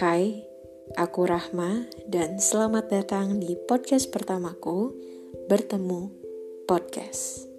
Hai, aku Rahma dan selamat datang di podcast pertamaku Bertemu Podcast.